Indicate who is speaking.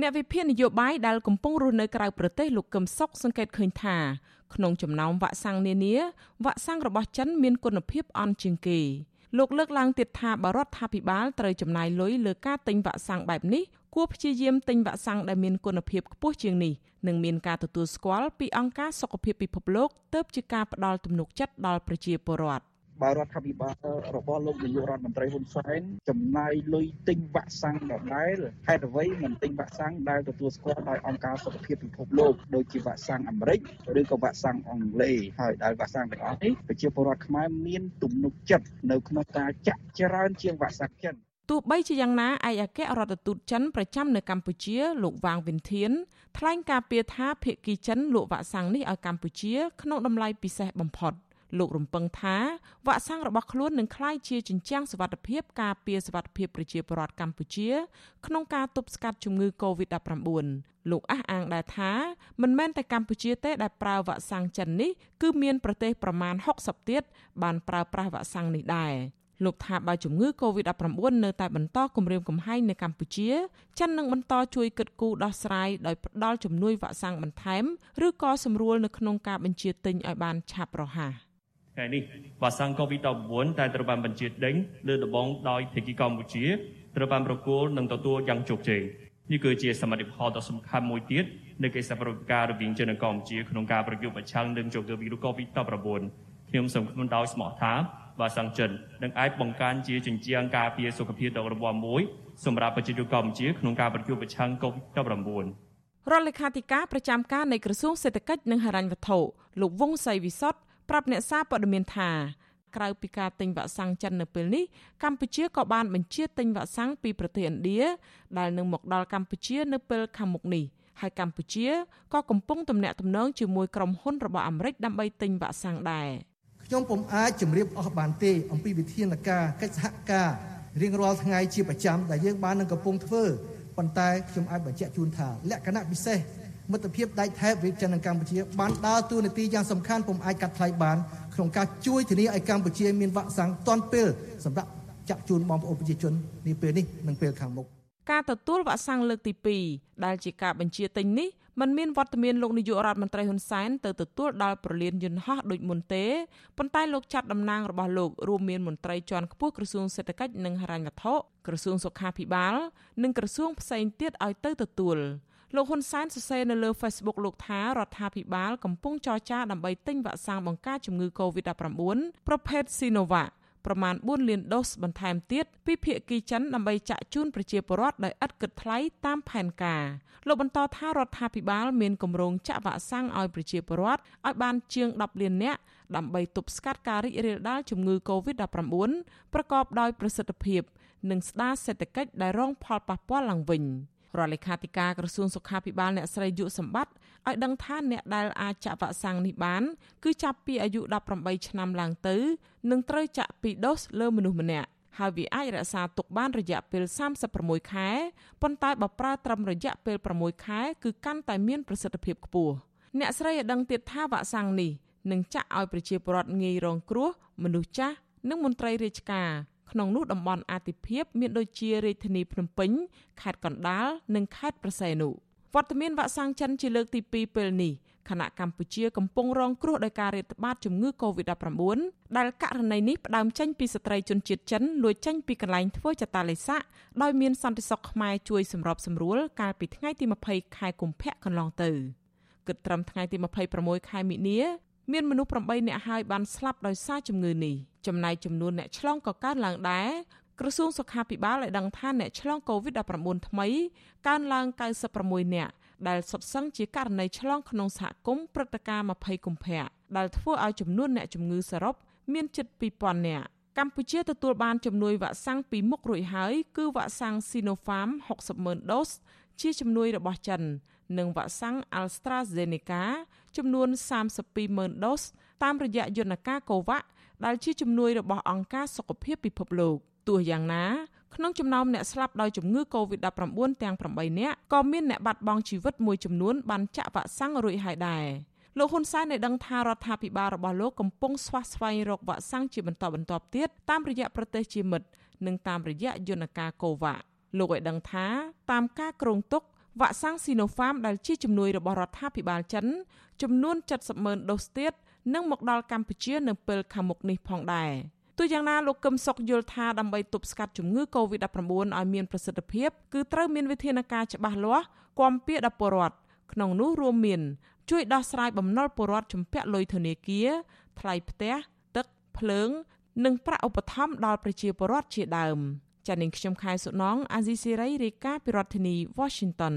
Speaker 1: អ្នកវិភាគនយោបាយដែលកំពុងរស់នៅក្រៅប្រទេសលោកកឹមសុខសង្កេតឃើញថាក្នុងចំណោមវ៉ាក់សាំងនានាវ៉ាក់សាំងរបស់ចិនមានគុណភាពអន់ជាងគេលោកលើកឡើងទៀតថាបរដ្ឋាភិបាលត្រូវចំណាយលុយលើការទិញវ៉ាក់សាំងបែបនេះគួរព្យាយាមទិញវ៉ាក់សាំងដែលមានគុណភាពខ្ពស់ជាងនេះនិងមានការទទួលស្គាល់ពីអង្គការសុខភាពពិភពលោកទើបជាការផ្ដល់ទំនុកចិត្តដល់ប្រជាពលរដ្ឋ
Speaker 2: បើរដ្ឋាភិបាលរបស់លោកនាយករដ្ឋមន្ត្រីហ៊ុនសែនចំណាយលុយទិញវ៉ាក់សាំងដដែលហេតុអ្វីមិនទិញវ៉ាក់សាំងដែលទទួលស្គាល់ដោយអង្គការសុខភាពពិភពលោកដូចជាវ៉ាក់សាំងអាមេរិកឬក៏វ៉ាក់សាំងអង់គ្លេសហើយដែលវ៉ាក់សាំងទាំងអស់នេះប្រជាពលរដ្ឋខ្មែរមានទំនុកចិត្តនៅក្នុងការចាក់ច្រើនជាងវ៉ាក់សាំងចិន
Speaker 1: ទោះបីជាយ៉ាងណាឯកអគ្គរដ្ឋទូតចិនប្រចាំនៅកម្ពុជាលោកវ៉ាងវិនធានថ្លែងការពីថាភៀកគីចិនលក់វ៉ាក់សាំងនេះឲ្យកម្ពុជាក្នុងតម្លៃពិសេសបំផុត។ លោករំពឹងថាវ៉ាក់សាំងរបស់ខ្លួននឹងក្លាយជាចិញ្ចាំងសុវត្ថិភាពការពារសុវត្ថិភាពប្រជាពលរដ្ឋកម្ពុជា ក្នុងការទប់ស្កាត់ជំងឺ Covid-19 លោកអះអាងដែរថាមិនមែនតែកម្ពុជាទេដែលប្រើវ៉ាក់សាំងចិននេះគឺមានប្រទេសប្រមាណ60ទៀតបានប្រើប្រាស់វ៉ាក់សាំងនេះដែរលោកថាបើជំងឺ Covid-19 នៅតែបន្តគំរាមកំហែងនៅកម្ពុជាចិននឹងបន្តជួយគិតគូរដោះស្រាយដោយផ្ដល់ជំនួយវ៉ាក់សាំងបន្ថែមឬក៏សម្រួលនៅក្នុងការបញ្ជាទិញឲ្យបានឆាប់រហ័ស។
Speaker 3: ថ្ងៃនេះវ៉ាក់សាំង COVID-19 ដែលត្រូវបានបញ្ជាដេញលើដំបងដោយភាគីកម្ពុជាត្រូវបានប្រគល់និងទទួលយ៉ាងជោគជ័យនេះគឺជាសមិទ្ធផលដ៏សំខាន់មួយទៀតនៃកិច្ចសហប្រតិការរវាងចិននិងកម្ពុជាក្នុងការប្រយុទ្ធប្រឆាំងនឹងជំងឺវីរុស COVID-19 ខ្ញុំសូមគ្មិនដោយស្មោះថាវ៉ាក់សាំងចិននឹងអាចបង្កើនជាចិញ្ចៀងការពារសុខភាពដ៏រឹងមាំមួយសម្រាប់ប្រជាជនកម្ពុជាក្នុងការប្រយុទ្ធប្រឆាំង COVID-19
Speaker 1: រដ្ឋលេខាធិការប្រចាំការនៃក្រសួងសេដ្ឋកិច្ចនិងហិរញ្ញវត្ថុលោកវង្សសីវិសុទ្ធ ប្រាប់អ្នកសារព័ត៌មានថាក្រៅពីការទិញវ៉ាក់សាំងចិននៅពេលនេះកម្ពុជាក៏បានបញ្ជាទិញវ៉ាក់សាំងពីប្រទេសឥណ្ឌាដែលនឹងមកដល់កម្ពុជានៅពេលខាងមុខនេះហើយកម្ពុជាក៏កំពុងទំនាក់ទំនងជាមួយក្រុមហ៊ុនរបស់អាមេរិកដើម្បីទិញវ៉ាក់សាំងដែរ
Speaker 4: ខ្ញុំពុំអាចជម្រាបអស់បានទេអំពីវិធានការកិច្ចសហការរៀងរាល់ថ្ងៃជាប្រចាំដែលយើងបាននឹងកំពុងធ្វើប៉ុន្តែខ្ញុំអាចបញ្ជាក់ជូនថាលក្ខណៈពិសេស មិត្តភាពដែកថែបវិចិត្រនិងកម្ពុជាបានដើរតួនាទីយ៉ាងសំខាន់ពុំអាចកាត់ថ្លៃបានក្នុងការជួយធានាឲ្យកម្ពុជាមានវ៉ាក់សាំងទាន់ពេលសម្រាប់ចាក់ជូនបងប្អូនប្រជាជននាពេលនេះនិងពេលខាងមុខ
Speaker 1: ការទទួលវ៉ាក់សាំងលើកទី2ដែលជាការបញ្ជាទិញនេះมันមានវត្តមានលោកនាយករដ្ឋមន្ត្រីហ៊ុនសែនទៅទទួលដល់ប្រលានយន្តហោះដូចមុនទេប៉ុន្តែលោកចាត់តំណាងរបស់លោករួមមានមន្ត្រីជាន់ខ្ពស់ក្រសួងសេដ្ឋកិច្ចនិងហិរញ្ញវត្ថុក្រសួងសុខាភិបាល និងក្រសួងផ្សេងទៀតឲ្យទៅទទួល លោកហ៊ុនសែនសរសេរនៅលើ Facebook លោកថារដ្ឋាភិបាលកំពុងចរចាដើម្បីទិញវ៉ាក់សាំងបង្ការជំងឺ Covid-19 ប្រភេទ Sinovac ប្រមាណ4លានដូសបន្ថែមទៀតពីភាគីចិនដើម្បីចាក់ជូនប្រជាពលរដ្ឋដោយឥតគិតថ្លៃតាមផែនការលោកបន្តថារដ្ឋាភិបាលមានគម្រោងចាក់វ៉ាក់សាំងឲ្យប្រជាពលរដ្ឋឲ្យបានជាង10លាននាក់ដើម្បីទប់ស្កាត់ការរីករាលដាលជំងឺ Covid-19 ប្រកបដោយប្រសិទ្ធភាព និងស្ដារសេដ្ឋកិច្ចដែលរងផលប៉ះពាល់ឡើងវិញ។ រដ្ឋលេខាធិការក្រសួងសុខាភិបាលអ្នកស្រីយុសម្បត្តិឲ្យដឹងថាអ្នកដែលអាចចាក់វ៉ាក់សាំងនេះបាន គឺចាប់ពីអាយុ18ឆ្នាំឡើងទៅនឹងត្រូវចាក់2ដូសលើមនុស្សម្នាក់ហើយវាអាចរក្សាទុកបានរយៈពេល36ខែប៉ុន្តែបើប្រើត្រឹមរយៈពេល6ខែគឺកាន់តែមានប្រសិទ្ធភាពខ្ពស់អ្នកស្រីឲ្យដឹងទៀតថាវ៉ាក់សាំងនេះនឹងចាក់ឲ្យប្រជាពលរដ្ឋងាយរងគ្រោះមនុស្សចាស់និងមន្ត្រីរាជការ ក្នុងនោះតំបន់អាទិភាពមានដូចជារាជធានីភ្នំពេញខេត្តកណ្ដាលនិងខេត្តប្រស័យនុវត្តមានវ៉ាក់សាំងចិនជាលើកទី2ពេលនេះខណៈកម្ពុជាកំពុងរងគ្រោះដោយការរាតត្បាតជំងឺ Covid-19 ដែលករណីនេះផ្ដើមចេញពីស្ត្រីជនជាតិចិនលួចចេញពីកន្លែងធ្វើចតាឡេសាក់ដោយមានសន្តិសុខខ្មែរជួយសម្របសម្រួលកាលពីថ្ងៃទី20ខែកុម្ភៈកន្លងទៅគិតត្រឹមថ្ងៃទី26ខែមិនិនា មានមនុស្ស8នាក់ហើយបានស្លាប់ដោយសារជំងឺនេះចំណែកចំនួនអ្នកឆ្លងក៏កើនឡើងដែរក្រសួងសុខាភិបាលបានដឹងថាអ្នកឆ្លង COVID-19 ថ្មីកើនឡើង96នាក់ដែលសុទ្ធសឹងជាករណីឆ្លងក្នុងសហគមន៍ព្រឹត្តិការណ៍20កុម្ភៈដែលធ្វើឲ្យចំនួនអ្នកជំងឺសរុបមានជិត2000នាក់កម្ពុជាទទួលបានជំនួយវ៉ាក់សាំងពីមុខរួចហើយគឺវ៉ាក់សាំង Sinopharm 60,000ដូសជាជំនួយរបស់ចិន និងវ៉ាក់សាំង AstraZeneca ចំនួន32,000ដូសតាមរយៈយន្តការ COVAX ដែលជាជំនួយរបស់អង្គការសុខភាពពិភពលោកទោះយ៉ាងណាក្នុងចំណោមអ្នកស្លាប់ដោយជំងឺ Covid-19 ទាំង8នាក់ក៏មានអ្នកបាត់បង់ជីវិតមួយចំនួនបានចាក់វ៉ាក់សាំងរួចហើយដែរលោកហ៊ុនសែនបានដឹងថារដ្ឋាភិបាលរបស់លោកកំពុងស្វះស្វែងរកវ៉ាក់សាំងជាបន្តបន្ទាប់ទៀតតាមរយៈប្រទេសជាមិត្តនិងតាមរយៈយន្តការ COVAX លោកឲ្យដឹងថាតាមការគ្រោងទុក វ៉ាក់សាំង Sinopharm ដែលជាជំនួយរបស់រដ្ឋាភិបាលចិនចំនួន70ម៉ឺនដូសទៀតនឹងមកដល់កម្ពុជានៅពេលខាងមុខនេះផងដែរទោះយ៉ាងណាលោកកឹមសុខយល់ថាដើម្បីទប់ស្កាត់ជំងឺ Covid-19 ឲ្យមានប្រសិទ្ធភាពគឺត្រូវមានវិធានការច្បាស់លាស់គាំពៀដល់ពលរដ្ឋក្នុងនោះរួមមាន ជួយដោះស្រាយបំណុលពលរដ្ឋជំពាក់លុយធនាគារថ្លៃផ្ទះទឹកភ្លើង និងប្រាក់ឧបត្ថម្ភដល់ប្រជាពលរដ្ឋជាដើម ចា៎នាងខ្ញុំខែសុណងអាស៊ីសេរីរាយការណ៍ពីរដ្ឋធានី Washington